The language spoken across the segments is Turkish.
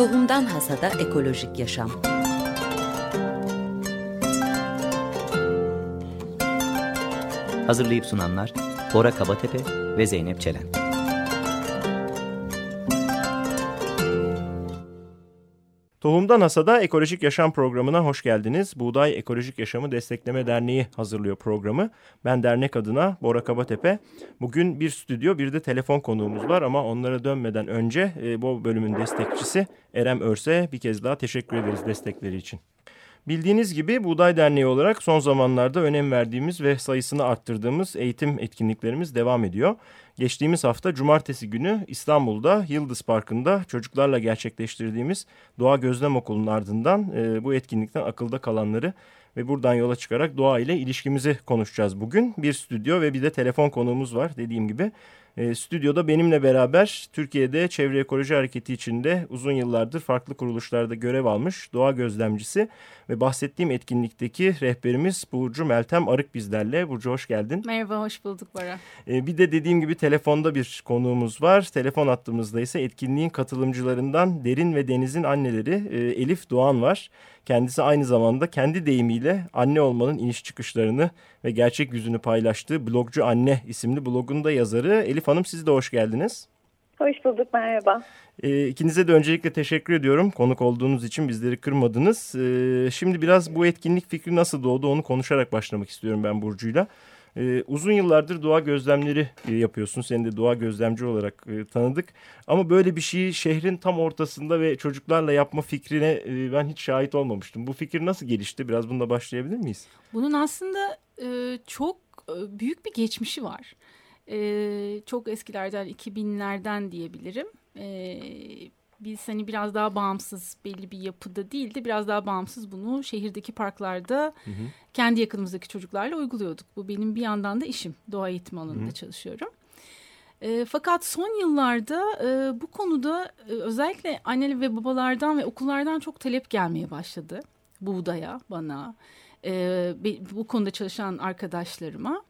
Tohumdan Hasada Ekolojik Yaşam Hazırlayıp sunanlar Bora Kabatepe ve Zeynep Çelen. Tohumdan Hasada Ekolojik Yaşam programına hoş geldiniz. Buğday Ekolojik Yaşamı Destekleme Derneği hazırlıyor programı. Ben dernek adına Bora Kabatepe. Bugün bir stüdyo bir de telefon konuğumuz var ama onlara dönmeden önce e, bu bölümün destekçisi Erem Örse bir kez daha teşekkür ederiz destekleri için. Bildiğiniz gibi Buğday Derneği olarak son zamanlarda önem verdiğimiz ve sayısını arttırdığımız eğitim etkinliklerimiz devam ediyor. Geçtiğimiz hafta cumartesi günü İstanbul'da Yıldız Parkı'nda çocuklarla gerçekleştirdiğimiz Doğa Gözlem Okulu'nun ardından e, bu etkinlikten akılda kalanları ve buradan yola çıkarak doğa ile ilişkimizi konuşacağız bugün. Bir stüdyo ve bir de telefon konuğumuz var dediğim gibi. E, stüdyoda benimle beraber Türkiye'de Çevre Ekoloji Hareketi içinde uzun yıllardır farklı kuruluşlarda görev almış doğa gözlemcisi ve bahsettiğim etkinlikteki rehberimiz Burcu Meltem Arık bizlerle. Burcu hoş geldin. Merhaba, hoş bulduk Bora. E, bir de dediğim gibi telefonda bir konuğumuz var. Telefon attığımızda ise etkinliğin katılımcılarından Derin ve Deniz'in anneleri e, Elif Doğan var. Kendisi aynı zamanda kendi deyimiyle anne olmanın iniş çıkışlarını ve gerçek yüzünü paylaştığı Blogcu Anne isimli blogun da yazarı. Elif Hanım siz de hoş geldiniz. Hoş bulduk, merhaba. E, ikinize de öncelikle teşekkür ediyorum. Konuk olduğunuz için bizleri kırmadınız. E, şimdi biraz bu etkinlik fikri nasıl doğdu onu konuşarak başlamak istiyorum ben Burcu'yla. Ee, uzun yıllardır doğa gözlemleri e, yapıyorsun. Seni de doğa gözlemci olarak e, tanıdık. Ama böyle bir şeyi şehrin tam ortasında ve çocuklarla yapma fikrine e, ben hiç şahit olmamıştım. Bu fikir nasıl gelişti? Biraz bununla başlayabilir miyiz? Bunun aslında e, çok e, büyük bir geçmişi var. E, çok eskilerden 2000'lerden diyebilirim. E, biz hani biraz daha bağımsız belli bir yapıda değildi. Biraz daha bağımsız bunu şehirdeki parklarda hı hı. kendi yakınımızdaki çocuklarla uyguluyorduk. Bu benim bir yandan da işim. Doğa eğitimi alanında hı hı. çalışıyorum. E, fakat son yıllarda e, bu konuda e, özellikle anne ve babalardan ve okullardan çok talep gelmeye başladı. Buğdaya, bana, e, bu konuda çalışan arkadaşlarıma.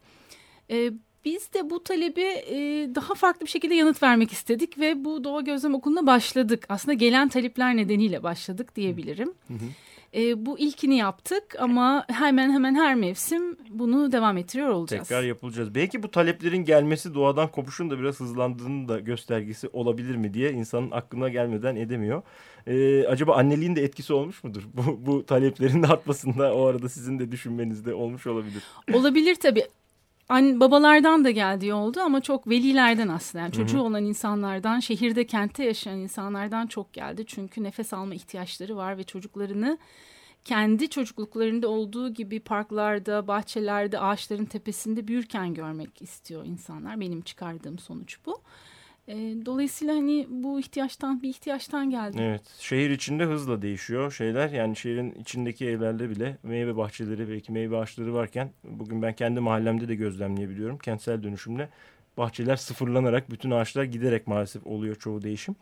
E, biz de bu talebi e, daha farklı bir şekilde yanıt vermek istedik ve bu Doğa Gözlem Okulu'na başladık. Aslında gelen talepler nedeniyle başladık diyebilirim. Hı hı. E, bu ilkini yaptık ama hemen hemen her mevsim bunu devam ettiriyor olacağız. Tekrar yapılacağız. Belki bu taleplerin gelmesi doğadan kopuşun da biraz hızlandığının da göstergesi olabilir mi diye insanın aklına gelmeden edemiyor. Ee, acaba anneliğin de etkisi olmuş mudur? Bu, bu taleplerin artmasında o arada sizin de düşünmenizde olmuş olabilir. Olabilir tabii anne, babalardan da geldiği oldu ama çok velilerden aslında. Yani çocuğu Hı -hı. olan insanlardan, şehirde, kentte yaşayan insanlardan çok geldi. Çünkü nefes alma ihtiyaçları var ve çocuklarını kendi çocukluklarında olduğu gibi parklarda, bahçelerde, ağaçların tepesinde büyürken görmek istiyor insanlar. Benim çıkardığım sonuç bu. E, dolayısıyla hani bu ihtiyaçtan bir ihtiyaçtan geldi. Evet. Şehir içinde hızla değişiyor şeyler. Yani şehrin içindeki evlerde bile meyve bahçeleri belki meyve ağaçları varken bugün ben kendi mahallemde de gözlemleyebiliyorum. Kentsel dönüşümle bahçeler sıfırlanarak bütün ağaçlar giderek maalesef oluyor çoğu değişim.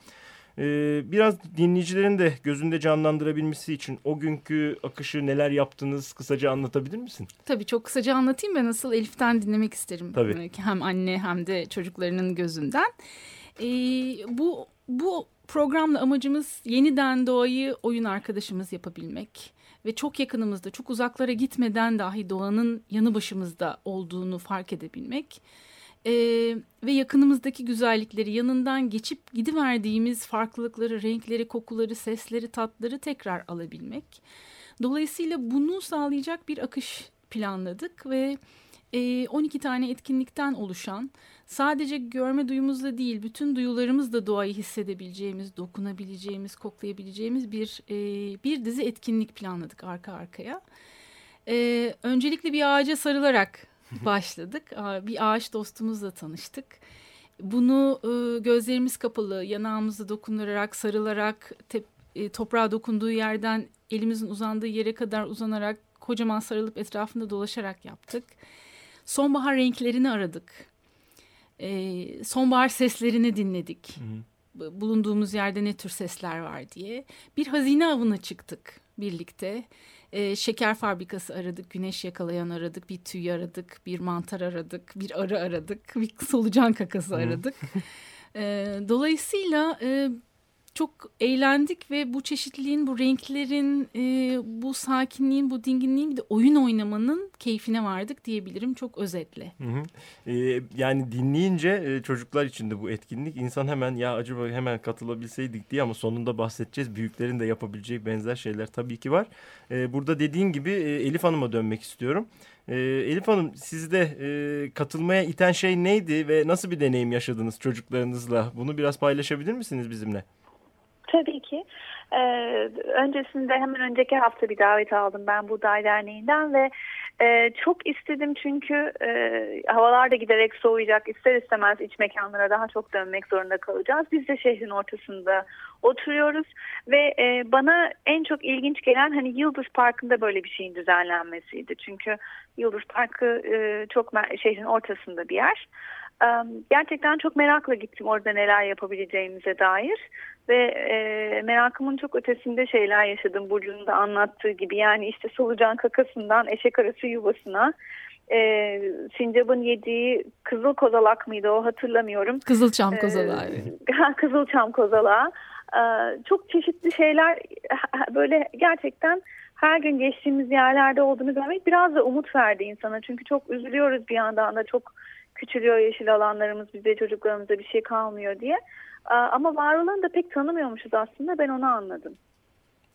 Ee, biraz dinleyicilerin de gözünde canlandırabilmesi için o günkü akışı neler yaptınız kısaca anlatabilir misin? Tabii çok kısaca anlatayım ve nasıl Elif'ten dinlemek isterim. Tabii. Hem anne hem de çocuklarının gözünden. Ee, bu, bu programla amacımız yeniden doğayı oyun arkadaşımız yapabilmek ve çok yakınımızda, çok uzaklara gitmeden dahi doğanın yanı başımızda olduğunu fark edebilmek e, ve yakınımızdaki güzellikleri yanından geçip gidiverdiğimiz farklılıkları, renkleri, kokuları, sesleri, tatları tekrar alabilmek. Dolayısıyla bunu sağlayacak bir akış planladık ve e, 12 tane etkinlikten oluşan sadece görme duyumuzla değil bütün duyularımızla doğayı hissedebileceğimiz, dokunabileceğimiz, koklayabileceğimiz bir e, bir dizi etkinlik planladık arka arkaya. E, öncelikle bir ağaca sarılarak başladık. Bir ağaç dostumuzla tanıştık. Bunu e, gözlerimiz kapalı, yanağımızı dokundurarak, sarılarak, e, toprağa dokunduğu yerden elimizin uzandığı yere kadar uzanarak, kocaman sarılıp etrafında dolaşarak yaptık. Sonbahar renklerini aradık. E, sonbahar seslerini dinledik. Hı hı. Bulunduğumuz yerde ne tür sesler var diye. Bir hazine avına çıktık birlikte. E, şeker fabrikası aradık, güneş yakalayan aradık, bir tüy aradık, bir mantar aradık, bir arı aradık, bir solucan kakası aradık. e, dolayısıyla e, çok eğlendik ve bu çeşitliliğin, bu renklerin, e, bu sakinliğin, bu dinginliğin bir de oyun oynamanın keyfine vardık diyebilirim çok özetle. Hı hı. E, yani dinleyince e, çocuklar için de bu etkinlik insan hemen ya acaba hemen katılabilseydik diye ama sonunda bahsedeceğiz. Büyüklerin de yapabileceği benzer şeyler tabii ki var. E, burada dediğin gibi e, Elif Hanım'a dönmek istiyorum. E, Elif Hanım sizde e, katılmaya iten şey neydi ve nasıl bir deneyim yaşadınız çocuklarınızla? Bunu biraz paylaşabilir misiniz bizimle? Tabii ki. Ee, öncesinde hemen önceki hafta bir davet aldım ben Buğday Derneği'nden ve e, çok istedim çünkü e, havalar da giderek soğuyacak. İster istemez iç mekanlara daha çok dönmek zorunda kalacağız. Biz de şehrin ortasında oturuyoruz ve e, bana en çok ilginç gelen hani Yıldız Parkı'nda böyle bir şeyin düzenlenmesiydi. Çünkü Yıldız Parkı e, çok şehrin ortasında bir yer. Gerçekten çok merakla gittim orada neler yapabileceğimize dair ve e, merakımın çok ötesinde şeyler yaşadım Burcu'nun da anlattığı gibi yani işte solucan kakasından eşek arası yuvasına e, sincapın yediği kızıl kozalak mıydı o hatırlamıyorum. Kızılçam kozalağı. E, kızılçam kozalağı. E, çok çeşitli şeyler böyle gerçekten her gün geçtiğimiz yerlerde olduğunu görmek biraz da umut verdi insana. Çünkü çok üzülüyoruz bir yandan da çok küçülüyor yeşil alanlarımız bize çocuklarımıza bir şey kalmıyor diye. Ama var olanı da pek tanımıyormuşuz aslında ben onu anladım.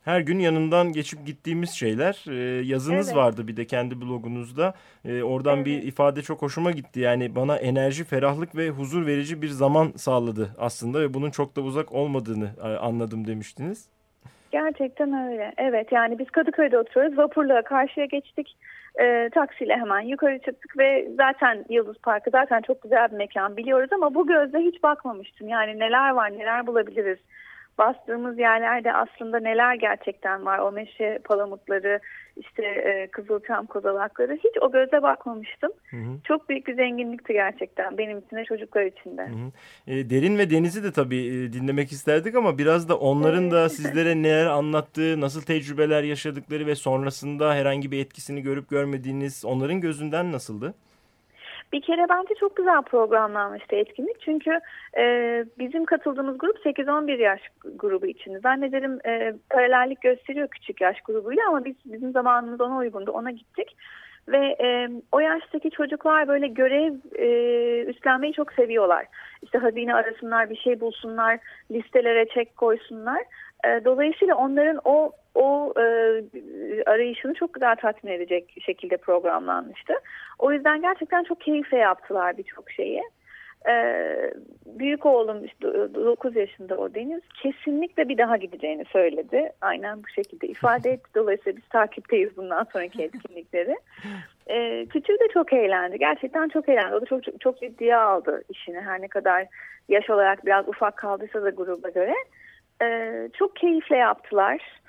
Her gün yanından geçip gittiğimiz şeyler. Ee, yazınız evet. vardı bir de kendi blogunuzda. Ee, oradan evet. bir ifade çok hoşuma gitti. Yani bana enerji, ferahlık ve huzur verici bir zaman sağladı aslında. Ve bunun çok da uzak olmadığını e, anladım demiştiniz. Gerçekten öyle. Evet yani biz Kadıköy'de oturuyoruz. Vapurla karşıya geçtik. E, taksiyle hemen yukarı çıktık ve zaten Yıldız Parkı zaten çok güzel bir mekan biliyoruz ama bu gözle hiç bakmamıştım. Yani neler var neler bulabiliriz bastığımız yerlerde aslında neler gerçekten var. O meşe palamutları, işte e, kızılçam kozalakları hiç o göze bakmamıştım. Hı hı. Çok büyük bir zenginlikti gerçekten benim için de çocuklar için de. Hı hı. E, derin ve Deniz'i de tabii e, dinlemek isterdik ama biraz da onların da sizlere neler anlattığı, nasıl tecrübeler yaşadıkları ve sonrasında herhangi bir etkisini görüp görmediğiniz onların gözünden nasıldı? Bir kere bence çok güzel programlanmıştı etkinlik. Çünkü e, bizim katıldığımız grup 8-11 yaş grubu için. Zannederim e, paralellik gösteriyor küçük yaş grubuyla ama biz bizim zamanımız ona uygundu. Ona gittik. Ve e, o yaştaki çocuklar böyle görev e, üstlenmeyi çok seviyorlar. İşte hazine arasınlar, bir şey bulsunlar, listelere çek koysunlar. E, dolayısıyla onların o o e, arayışını çok güzel tatmin edecek şekilde programlanmıştı. O yüzden gerçekten çok keyifle yaptılar birçok şeyi. Ee, büyük oğlum işte 9 yaşında o Deniz kesinlikle bir daha gideceğini söyledi. Aynen bu şekilde ifade etti. Dolayısıyla biz takipteyiz bundan sonraki etkinlikleri. Ee, küçüğü de çok eğlendi. Gerçekten çok eğlendi. O da çok, çok, çok ciddiye aldı işini. Her ne kadar yaş olarak biraz ufak kaldıysa da gruba göre. Ee, çok keyifle yaptılar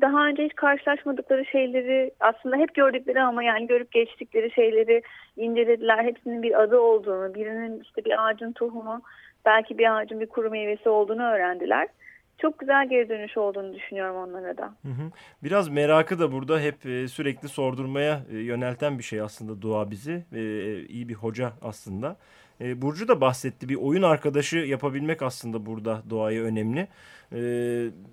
daha önce hiç karşılaşmadıkları şeyleri aslında hep gördükleri ama yani görüp geçtikleri şeyleri incelediler. Hepsinin bir adı olduğunu, birinin işte bir ağacın tohumu, belki bir ağacın bir kuru meyvesi olduğunu öğrendiler. Çok güzel geri dönüş olduğunu düşünüyorum onlara da. Biraz merakı da burada hep e, sürekli sordurmaya e, yönelten bir şey aslında dua bizi. E, iyi bir hoca aslında. Burcu da bahsetti bir oyun arkadaşı yapabilmek aslında burada doğaya önemli e,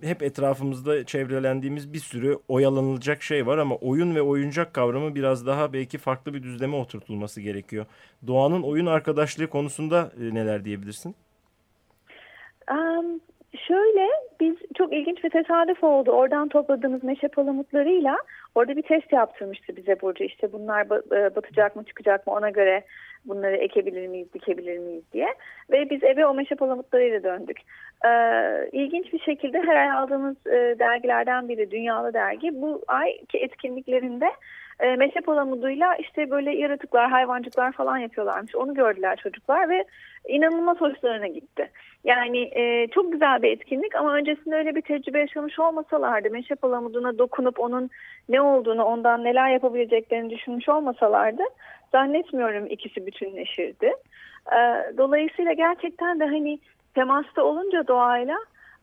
hep etrafımızda çevrelendiğimiz bir sürü oyalanılacak şey var ama oyun ve oyuncak kavramı biraz daha belki farklı bir düzleme oturtulması gerekiyor. Doğanın oyun arkadaşlığı konusunda e, neler diyebilirsin? Um, şöyle biz çok ilginç bir tesadüf oldu. Oradan topladığımız meşe palamutlarıyla orada bir test yaptırmıştı bize Burcu. İşte bunlar e, batacak mı çıkacak mı ona göre bunları ekebilir miyiz, dikebilir miyiz diye. Ve biz eve o meşe palamutlarıyla döndük. Ee, ilginç bir şekilde her ay aldığımız e, dergilerden biri Dünyalı Dergi bu ayki etkinliklerinde e, meşe palamuduyla işte böyle yaratıklar, hayvancıklar falan yapıyorlarmış. Onu gördüler çocuklar ve inanılmaz hoşlarına gitti. Yani e, çok güzel bir etkinlik ama öncesinde öyle bir tecrübe yaşamış olmasalardı, meşe palamuduna dokunup onun ne olduğunu, ondan neler yapabileceklerini düşünmüş olmasalardı zannetmiyorum ikisi bütünleşirdi. E, dolayısıyla gerçekten de hani temasta olunca doğayla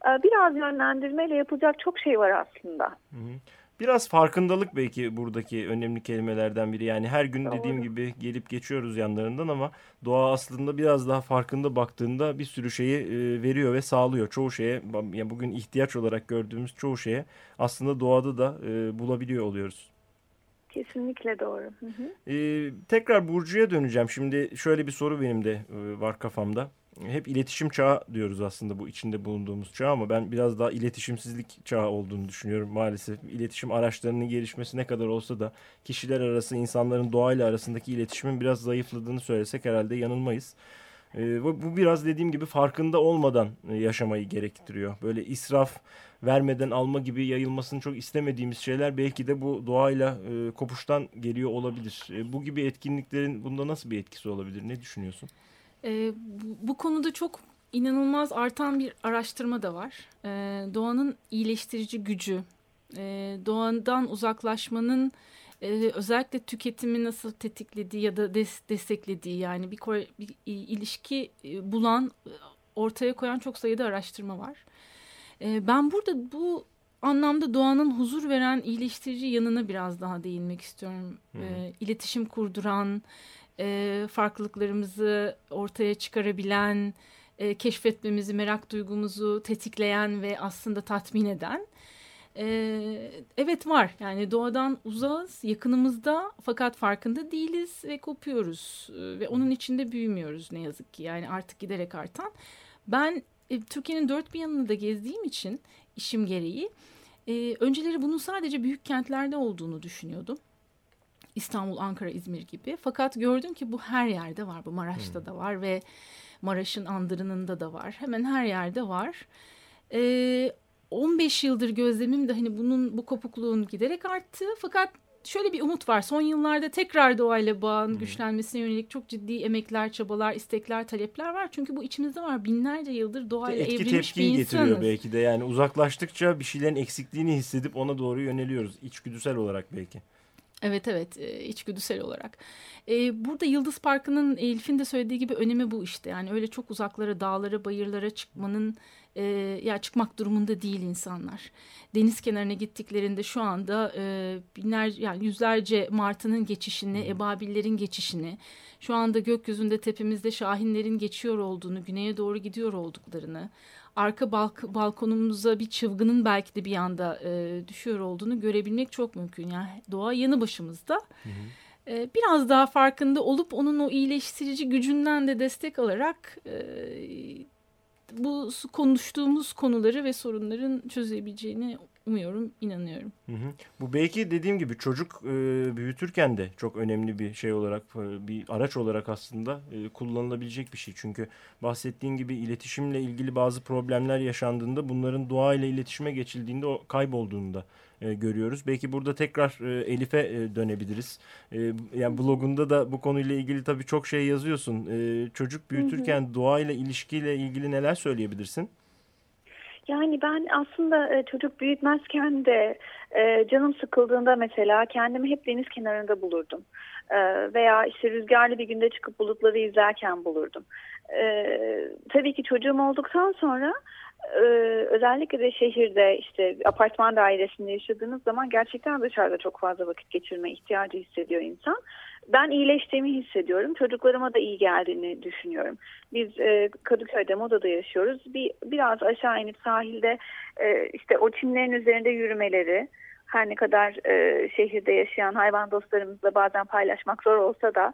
e, biraz yönlendirmeyle yapılacak çok şey var aslında. Hı hı. Biraz farkındalık belki buradaki önemli kelimelerden biri. Yani her gün dediğim gibi gelip geçiyoruz yanlarından ama doğa aslında biraz daha farkında baktığında bir sürü şeyi e, veriyor ve sağlıyor. Çoğu şeye yani bugün ihtiyaç olarak gördüğümüz çoğu şeye aslında doğada da e, bulabiliyor oluyoruz. Kesinlikle doğru. Hı hı. Ee, tekrar Burcu'ya döneceğim. Şimdi şöyle bir soru benim de e, var kafamda hep iletişim çağı diyoruz aslında bu içinde bulunduğumuz çağ ama ben biraz daha iletişimsizlik çağı olduğunu düşünüyorum maalesef. İletişim araçlarının gelişmesi ne kadar olsa da kişiler arası insanların doğayla arasındaki iletişimin biraz zayıfladığını söylesek herhalde yanılmayız. Bu, bu biraz dediğim gibi farkında olmadan e, yaşamayı gerektiriyor. Böyle israf, vermeden alma gibi yayılmasını çok istemediğimiz şeyler belki de bu doğayla e, kopuştan geliyor olabilir. E, bu gibi etkinliklerin bunda nasıl bir etkisi olabilir? Ne düşünüyorsun? E, bu, bu konuda çok inanılmaz artan bir araştırma da var. E, doğanın iyileştirici gücü, e, doğadan uzaklaşmanın e, özellikle tüketimi nasıl tetiklediği ya da des, desteklediği yani bir, bir ilişki e, bulan, ortaya koyan çok sayıda araştırma var. E, ben burada bu anlamda doğanın huzur veren iyileştirici yanına biraz daha değinmek istiyorum. Hmm. E, iletişim kurduran, e, farklılıklarımızı ortaya çıkarabilen, e, keşfetmemizi, merak duygumuzu tetikleyen ve aslında tatmin eden. E, evet var yani doğadan uzağız, yakınımızda fakat farkında değiliz ve kopuyoruz. E, ve onun içinde büyümüyoruz ne yazık ki yani artık giderek artan. Ben e, Türkiye'nin dört bir yanını da gezdiğim için işim gereği... E, önceleri bunun sadece büyük kentlerde olduğunu düşünüyordum. İstanbul, Ankara, İzmir gibi. Fakat gördüm ki bu her yerde var. Bu Maraş'ta hmm. da var ve Maraş'ın andırınında da var. Hemen her yerde var. Ee, 15 yıldır gözlemim de hani bunun bu kopukluğun giderek arttı. Fakat şöyle bir umut var. Son yıllarda tekrar doğayla bağın hmm. güçlenmesine yönelik çok ciddi emekler, çabalar, istekler, talepler var. Çünkü bu içimizde var. Binlerce yıldır doğayla Etki evrilmiş bir insanız. getiriyor belki de. Yani uzaklaştıkça bir şeylerin eksikliğini hissedip ona doğru yöneliyoruz. İçgüdüsel olarak belki. Evet evet e, içgüdüsel olarak. Ee, burada Yıldız Parkı'nın Elif'in de söylediği gibi önemi bu işte. Yani öyle çok uzaklara, dağlara, bayırlara çıkmanın e, ya çıkmak durumunda değil insanlar. Deniz kenarına gittiklerinde şu anda e, binler yani yüzlerce martının geçişini, ebabillerin geçişini, şu anda gökyüzünde tepemizde şahinlerin geçiyor olduğunu, güneye doğru gidiyor olduklarını, arka balk balkonumuza bir çılgının belki de bir anda e, düşüyor olduğunu görebilmek çok mümkün. Yani doğa yanı başımızda. Hı hı. E, biraz daha farkında olup onun o iyileştirici gücünden de destek alarak e, bu konuştuğumuz konuları ve sorunların çözebileceğini umuyorum, inanıyorum. Hı hı. Bu belki dediğim gibi çocuk e, büyütürken de çok önemli bir şey olarak, e, bir araç olarak aslında e, kullanılabilecek bir şey. Çünkü bahsettiğin gibi iletişimle ilgili bazı problemler yaşandığında bunların doğayla iletişime geçildiğinde o kaybolduğunu da e, görüyoruz. Belki burada tekrar e, Elif'e e, dönebiliriz. E, yani blogunda da bu konuyla ilgili tabii çok şey yazıyorsun. E, çocuk büyütürken hı hı. doğayla ilişkiyle ilgili neler söyleyebilirsin? Yani ben aslında e, çocuk büyütmezken de e, canım sıkıldığında mesela kendimi hep deniz kenarında bulurdum. E, veya işte rüzgarlı bir günde çıkıp bulutları izlerken bulurdum. Tabii ki çocuğum olduktan sonra özellikle de şehirde işte apartman dairesinde yaşadığınız zaman gerçekten dışarıda çok fazla vakit geçirme ihtiyacı hissediyor insan ben iyileştiğimi hissediyorum. Çocuklarıma da iyi geldiğini düşünüyorum. Biz e, Kadıköy'de Moda'da yaşıyoruz. Bir biraz aşağı inip sahilde e, işte o çimlerin üzerinde yürümeleri her ne kadar e, şehirde yaşayan hayvan dostlarımızla bazen paylaşmak zor olsa da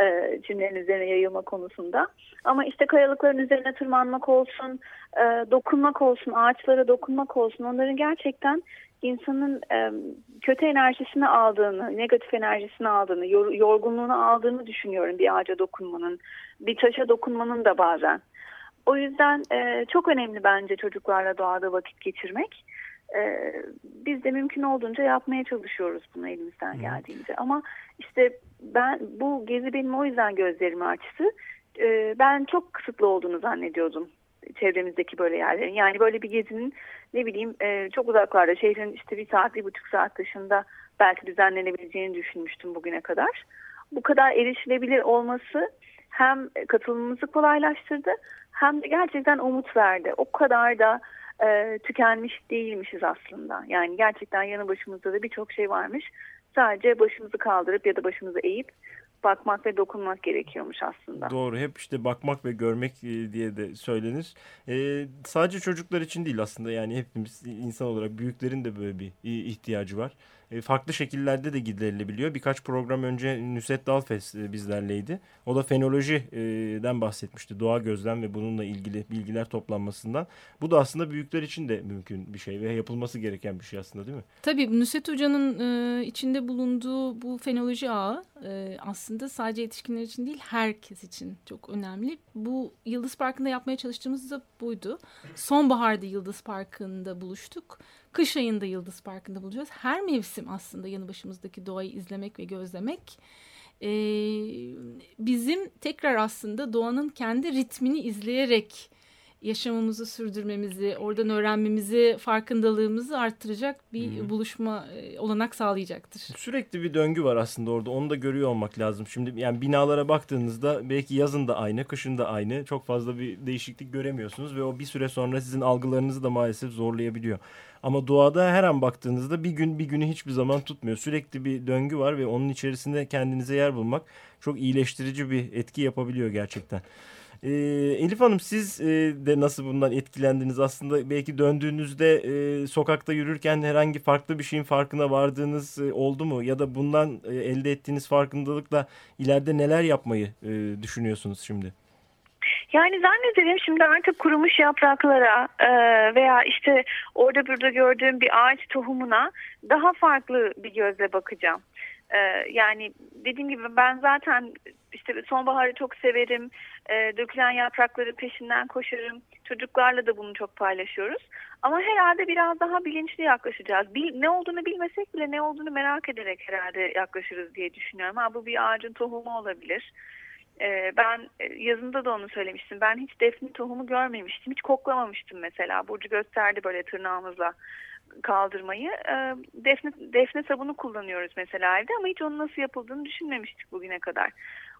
e, çimlerin üzerine yayılma konusunda. Ama işte kayalıkların üzerine tırmanmak olsun, e, dokunmak olsun, ağaçlara dokunmak olsun onların gerçekten insanın e, kötü enerjisini aldığını, negatif enerjisini aldığını, yor, yorgunluğunu aldığını düşünüyorum bir ağaca dokunmanın, bir taşa dokunmanın da bazen. O yüzden e, çok önemli bence çocuklarla doğada vakit geçirmek. E, biz de mümkün olduğunca yapmaya çalışıyoruz bunu elimizden Hı. geldiğince. Ama işte ben bu gezi benim o yüzden gözlerimi açtı. E, ben çok kısıtlı olduğunu zannediyordum çevremizdeki böyle yerlerin. Yani böyle bir gezinin ne bileyim e, çok uzaklarda şehrin işte bir saat bir buçuk saat dışında belki düzenlenebileceğini düşünmüştüm bugüne kadar. Bu kadar erişilebilir olması hem katılımımızı kolaylaştırdı hem de gerçekten umut verdi. O kadar da e, tükenmiş değilmişiz aslında. Yani gerçekten yanı başımızda da birçok şey varmış. Sadece başımızı kaldırıp ya da başımızı eğip bakmak ve dokunmak gerekiyormuş aslında. Doğru hep işte bakmak ve görmek e, diye de söylenir. Ee, sadece çocuklar için değil aslında yani hepimiz insan olarak büyüklerin de böyle bir ihtiyacı var. E, farklı şekillerde de giderilebiliyor. Birkaç program önce Nusret Dalfes e, bizlerleydi. O da fenolojiden bahsetmişti. Doğa gözlem ve bununla ilgili bilgiler toplanmasından. Bu da aslında büyükler için de mümkün bir şey ve yapılması gereken bir şey aslında değil mi? Tabii Nusret Hoca'nın e, içinde bulunduğu bu fenoloji ağı aslında sadece yetişkinler için değil herkes için çok önemli. Bu Yıldız Parkı'nda yapmaya çalıştığımız da buydu. Sonbaharda Yıldız Parkı'nda buluştuk. Kış ayında Yıldız Parkı'nda bulacağız. Her mevsim aslında yanı başımızdaki doğayı izlemek ve gözlemek e, bizim tekrar aslında doğanın kendi ritmini izleyerek yaşamımızı sürdürmemizi, oradan öğrenmemizi, farkındalığımızı arttıracak bir hmm. buluşma e, olanak sağlayacaktır. Sürekli bir döngü var aslında orada. Onu da görüyor olmak lazım. Şimdi yani binalara baktığınızda belki yazın da aynı, kışın da aynı. Çok fazla bir değişiklik göremiyorsunuz ve o bir süre sonra sizin algılarınızı da maalesef zorlayabiliyor. Ama doğada her an baktığınızda bir gün bir günü hiçbir zaman tutmuyor. Sürekli bir döngü var ve onun içerisinde kendinize yer bulmak çok iyileştirici bir etki yapabiliyor gerçekten. E, Elif Hanım siz e, de nasıl bundan etkilendiniz? Aslında belki döndüğünüzde e, sokakta yürürken herhangi farklı bir şeyin farkına vardığınız e, oldu mu? Ya da bundan e, elde ettiğiniz farkındalıkla ileride neler yapmayı e, düşünüyorsunuz şimdi? Yani zannederim şimdi artık kurumuş yapraklara e, veya işte orada burada gördüğüm bir ağaç tohumuna daha farklı bir gözle bakacağım. E, yani dediğim gibi ben zaten işte sonbaharı çok severim. E, dökülen yaprakları peşinden koşarım. Çocuklarla da bunu çok paylaşıyoruz. Ama herhalde biraz daha bilinçli yaklaşacağız. Bil, ne olduğunu bilmesek bile ne olduğunu merak ederek herhalde yaklaşırız diye düşünüyorum. Ha, bu bir ağacın tohumu olabilir. E, ben e, yazında da onu söylemiştim. Ben hiç defne tohumu görmemiştim. Hiç koklamamıştım mesela. Burcu gösterdi böyle tırnağımızla kaldırmayı. E, defne, defne sabunu kullanıyoruz mesela evde ama hiç onun nasıl yapıldığını düşünmemiştik bugüne kadar.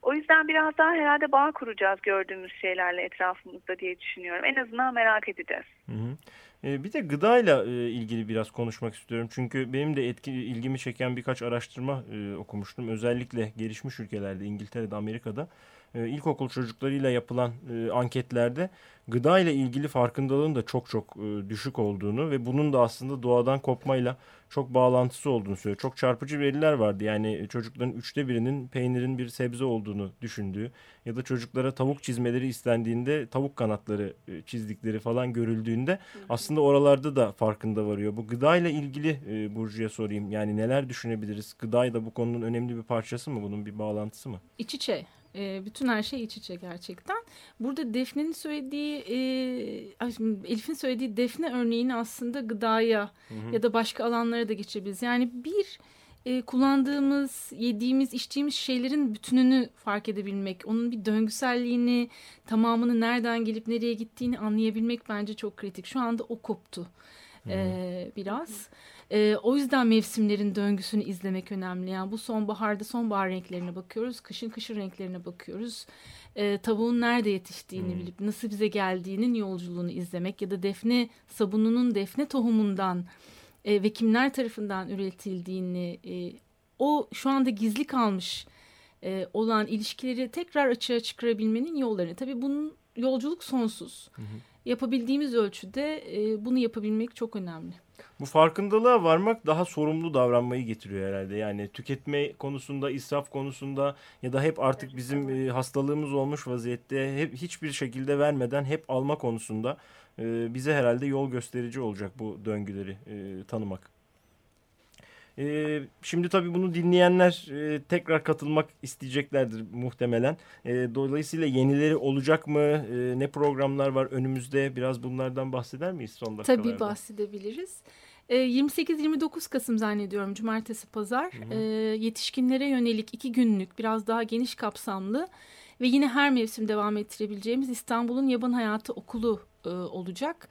O yüzden biraz daha herhalde bağ kuracağız gördüğümüz şeylerle etrafımızda diye düşünüyorum. En azından merak edeceğiz. Hı hı. E, bir de gıdayla e, ilgili biraz konuşmak istiyorum. Çünkü benim de etki, ilgimi çeken birkaç araştırma e, okumuştum. Özellikle gelişmiş ülkelerde, İngiltere'de, Amerika'da e, ilkokul çocuklarıyla yapılan e, anketlerde gıda ile ilgili farkındalığın da çok çok e, düşük olduğunu ve bunun da aslında doğadan kopmayla çok bağlantısı olduğunu söylüyor. Çok çarpıcı veriler vardı. Yani çocukların üçte birinin peynirin bir sebze olduğunu düşündüğü ya da çocuklara tavuk çizmeleri istendiğinde tavuk kanatları e, çizdikleri falan görüldüğünde aslında oralarda da farkında varıyor. Bu gıda ile ilgili e, Burcu'ya sorayım. Yani neler düşünebiliriz? Gıda da bu konunun önemli bir parçası mı? Bunun bir bağlantısı mı? İç içe. E, bütün her şey iç içe gerçekten. Burada Defne'nin söylediği, e, Elif'in söylediği Defne örneğini aslında gıdaya hı hı. ya da başka alanlara da geçebiliriz. Yani bir e, kullandığımız, yediğimiz, içtiğimiz şeylerin bütününü fark edebilmek, onun bir döngüselliğini, tamamını nereden gelip nereye gittiğini anlayabilmek bence çok kritik. Şu anda o koptu e, biraz. E, o yüzden mevsimlerin döngüsünü izlemek önemli. Yani bu sonbaharda sonbahar renklerine bakıyoruz, kışın kışın renklerine bakıyoruz. E, tavuğun nerede yetiştiğini hmm. bilip nasıl bize geldiğinin yolculuğunu izlemek ya da defne sabununun defne tohumundan e, ve kimler tarafından üretildiğini e, o şu anda gizli kalmış e, olan ilişkileri tekrar açığa çıkarabilmenin yollarını. Tabii bunun yolculuk sonsuz. Hı hı. Yapabildiğimiz ölçüde e, bunu yapabilmek çok önemli. Bu farkındalığa varmak daha sorumlu davranmayı getiriyor herhalde. Yani tüketme konusunda, israf konusunda ya da hep artık bizim e, hastalığımız olmuş vaziyette hep hiçbir şekilde vermeden hep alma konusunda e, bize herhalde yol gösterici olacak bu döngüleri e, tanımak. E, şimdi tabii bunu dinleyenler e, tekrar katılmak isteyeceklerdir muhtemelen. E, dolayısıyla yenileri olacak mı? E, ne programlar var önümüzde? Biraz bunlardan bahseder miyiz son dakikalarda? Tabii bahsedebiliriz. 28-29 Kasım zannediyorum cumartesi pazar hı hı. yetişkinlere yönelik iki günlük biraz daha geniş kapsamlı ve yine her mevsim devam ettirebileceğimiz İstanbul'un Yaban Hayatı Okulu olacak.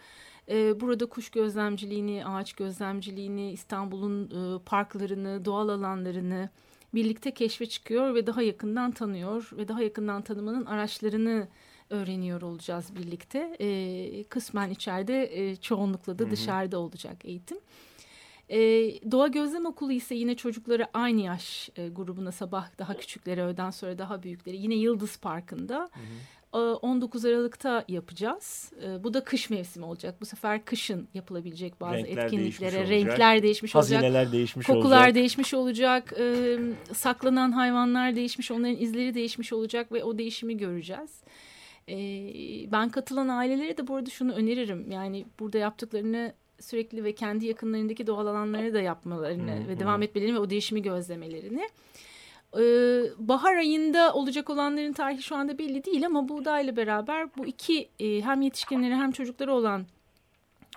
E, burada kuş gözlemciliğini, ağaç gözlemciliğini, İstanbul'un e, parklarını, doğal alanlarını birlikte keşfe çıkıyor ve daha yakından tanıyor ve daha yakından tanımanın araçlarını öğreniyor olacağız birlikte. E, kısmen içeride e, çoğunlukla da hı hı. dışarıda olacak eğitim. E, Doğa Gözlem Okulu ise yine çocukları aynı yaş e, grubuna sabah daha küçükleri öğleden sonra daha büyükleri yine Yıldız Parkı'nda. Hı hı 19 Aralık'ta yapacağız. Bu da kış mevsimi olacak. Bu sefer kışın yapılabilecek bazı renkler etkinliklere değişmiş renkler değişmiş olacak. Hazineler değişmiş kokular olacak. değişmiş olacak. Saklanan hayvanlar değişmiş, onların izleri değişmiş olacak ve o değişimi göreceğiz. Ben katılan ailelere de bu arada şunu öneririm. Yani burada yaptıklarını sürekli ve kendi yakınlarındaki doğal alanları da yapmalarını hı. ve devam etmelerini ve o değişimi gözlemelerini. Ee, bahar ayında olacak olanların tarihi şu anda belli değil ama buğdayla beraber bu iki e, hem yetişkinleri hem çocukları olan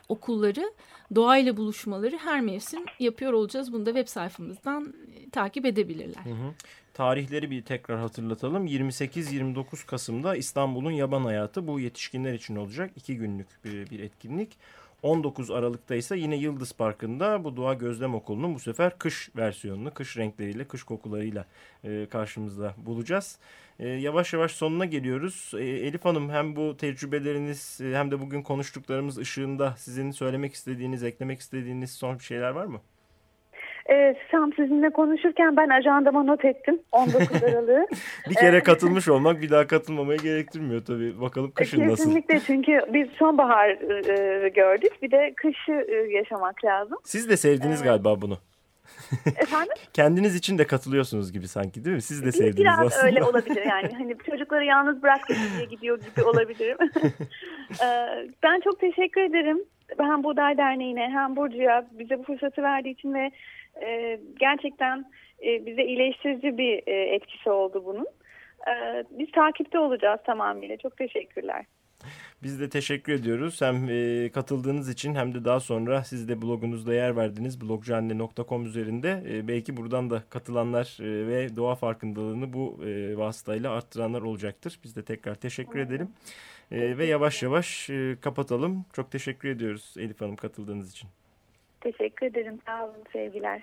okulları doğayla buluşmaları her mevsim yapıyor olacağız. Bunu da web sayfamızdan e, takip edebilirler. Hı hı. Tarihleri bir tekrar hatırlatalım. 28-29 Kasım'da İstanbul'un yaban hayatı bu yetişkinler için olacak. iki günlük bir, bir etkinlik. 19 Aralık'ta ise yine Yıldız Parkı'nda bu Doğa Gözlem Okulu'nun bu sefer kış versiyonunu, kış renkleriyle, kış kokularıyla e, karşımızda bulacağız. E, yavaş yavaş sonuna geliyoruz. E, Elif Hanım hem bu tecrübeleriniz e, hem de bugün konuştuklarımız ışığında sizin söylemek istediğiniz, eklemek istediğiniz son bir şeyler var mı? Evet, Sam sizinle konuşurken ben ajandama not ettim 19 Aralık'ı. bir kere katılmış olmak bir daha katılmamaya gerektirmiyor tabii. Bakalım kışın Kesinlikle nasıl. Kesinlikle çünkü biz sonbahar e, gördük bir de kışı e, yaşamak lazım. Siz de sevdiniz ee, galiba bunu. Efendim? Kendiniz için de katılıyorsunuz gibi sanki değil mi? Siz de sevdiniz Biraz aslında. öyle olabilir yani. Hani çocukları yalnız bıraktık diye gidiyor gibi olabilirim. Ee, ben çok teşekkür ederim. Hem Buğday Derneği'ne hem Burcu'ya bize bu fırsatı verdiği için ve e, gerçekten e, bize iyileştirici bir e, etkisi oldu bunun. E, biz takipte olacağız tamamıyla. Çok teşekkürler. Biz de teşekkür ediyoruz. Hem e, katıldığınız için hem de daha sonra siz de blogunuzda yer verdiniz. blogcanne.com üzerinde. E, belki buradan da katılanlar e, ve doğa farkındalığını bu e, vasıtayla arttıranlar olacaktır. Biz de tekrar teşekkür evet. edelim. E, ve yavaş yavaş e, kapatalım. Çok teşekkür ediyoruz Elif Hanım katıldığınız için. Teşekkür ederim. Sağ olun. Sevgiler.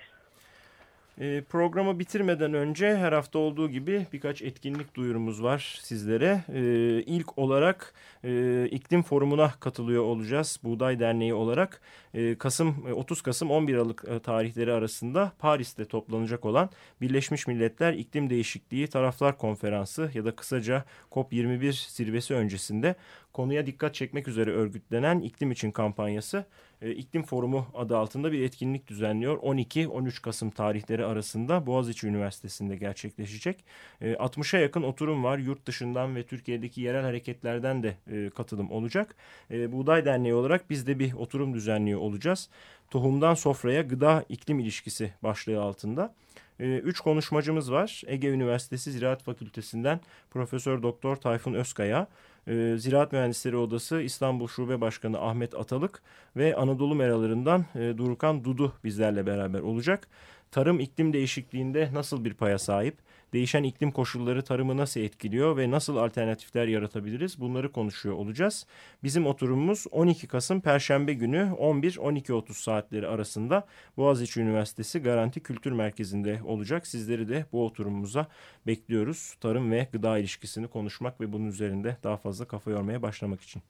E, programı bitirmeden önce her hafta olduğu gibi birkaç etkinlik duyurumuz var sizlere. E, ilk olarak e, iklim forumuna katılıyor olacağız Buğday Derneği olarak. E, Kasım 30 Kasım 11 Aralık e, tarihleri arasında Paris'te toplanacak olan Birleşmiş Milletler İklim Değişikliği Taraflar Konferansı ya da kısaca COP21 zirvesi öncesinde konuya dikkat çekmek üzere örgütlenen iklim için kampanyası e, iklim Forumu adı altında bir etkinlik düzenliyor. 12-13 Kasım tarihleri arasında Boğaziçi Üniversitesi'nde gerçekleşecek. E, 60'a yakın oturum var. Yurt dışından ve Türkiye'deki yerel hareketlerden de e, katılım olacak. E, Buğday Derneği olarak biz de bir oturum düzenliyor olacağız. Tohumdan sofraya gıda iklim ilişkisi başlığı altında. E, üç konuşmacımız var. Ege Üniversitesi Ziraat Fakültesinden Profesör Doktor Tayfun Özkaya, e, Ziraat Mühendisleri Odası İstanbul Şube Başkanı Ahmet Atalık ve Anadolu Meralarından e, Durukan Dudu bizlerle beraber olacak. Tarım iklim değişikliğinde nasıl bir paya sahip? Değişen iklim koşulları tarımı nasıl etkiliyor ve nasıl alternatifler yaratabiliriz? Bunları konuşuyor olacağız. Bizim oturumumuz 12 Kasım Perşembe günü 11-12.30 saatleri arasında Boğaziçi Üniversitesi Garanti Kültür Merkezi'nde olacak. Sizleri de bu oturumumuza bekliyoruz. Tarım ve gıda ilişkisini konuşmak ve bunun üzerinde daha fazla kafa yormaya başlamak için.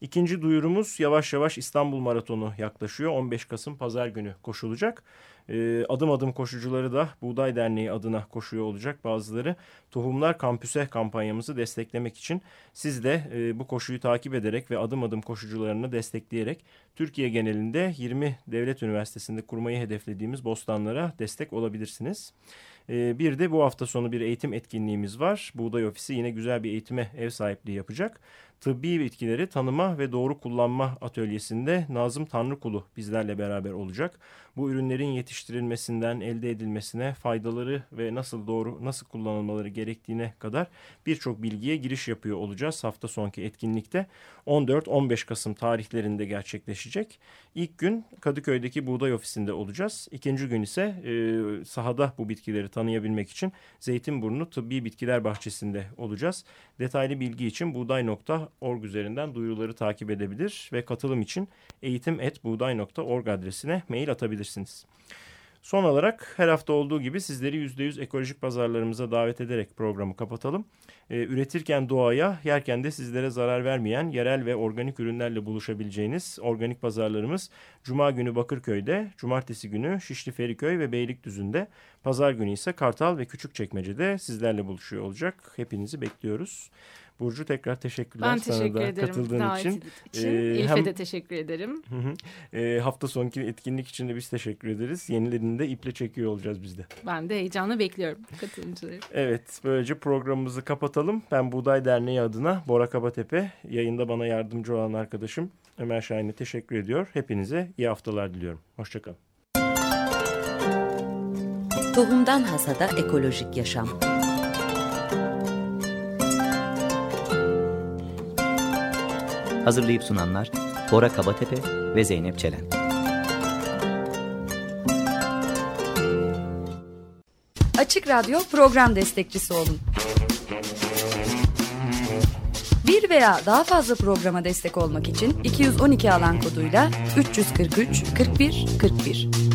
İkinci duyurumuz yavaş yavaş İstanbul Maratonu yaklaşıyor. 15 Kasım Pazar günü koşulacak. E, adım adım koşucuları da Buğday Derneği adına koşuyor olacak. Bazıları Tohumlar Kampüse kampanyamızı desteklemek için siz de e, bu koşuyu takip ederek ve adım adım koşucularını destekleyerek Türkiye genelinde 20 devlet üniversitesinde kurmayı hedeflediğimiz bostanlara destek olabilirsiniz. Ee, bir de bu hafta sonu bir eğitim etkinliğimiz var. Buğday Ofisi yine güzel bir eğitime ev sahipliği yapacak. Tıbbi bitkileri tanıma ve doğru kullanma atölyesinde Nazım Tanrıkulu bizlerle beraber olacak. Bu ürünlerin yetiştirilmesinden elde edilmesine, faydaları ve nasıl doğru nasıl kullanılmaları gerektiğine kadar birçok bilgiye giriş yapıyor olacağız hafta sonki etkinlikte. 14-15 Kasım tarihlerinde gerçekleşecek. İlk gün Kadıköy'deki buğday ofisinde olacağız. İkinci gün ise e, sahada bu bitkileri tanıyabilmek için Zeytinburnu Tıbbi Bitkiler Bahçesi'nde olacağız. Detaylı bilgi için buğday.org üzerinden duyuruları takip edebilir ve katılım için eğitim.buğday.org adresine mail atabilirsiniz. Son olarak her hafta olduğu gibi sizleri %100 ekolojik pazarlarımıza davet ederek programı kapatalım. Ee, üretirken doğaya, yerken de sizlere zarar vermeyen yerel ve organik ürünlerle buluşabileceğiniz organik pazarlarımız Cuma günü Bakırköy'de, Cumartesi günü Şişli Feriköy ve Beylikdüzü'nde, Pazar günü ise Kartal ve Küçükçekmece'de sizlerle buluşuyor olacak. Hepinizi bekliyoruz. Burcu tekrar teşekkürler ben teşekkür sana da ederim katıldığın davet için. için. Ee, Elif'e hem- de teşekkür ederim. Hı hı. Ee, hafta sonki etkinlik için de biz teşekkür ederiz. Yenilerini de iple çekiyor olacağız biz de. Ben de heyecanla bekliyorum katılımcıları. Evet böylece programımızı kapatalım. Ben Buğday Derneği adına Bora Kabatepe, yayında bana yardımcı olan arkadaşım Ömer Şahin'e teşekkür ediyor. Hepinize iyi haftalar diliyorum. Hoşçakalın. Tohumdan Hasada Ekolojik Yaşam Hazırlayıp sunanlar Bora Kabatepe ve Zeynep Çelen. Açık Radyo program destekçisi olun. Bir veya daha fazla programa destek olmak için 212 alan koduyla 343 41 41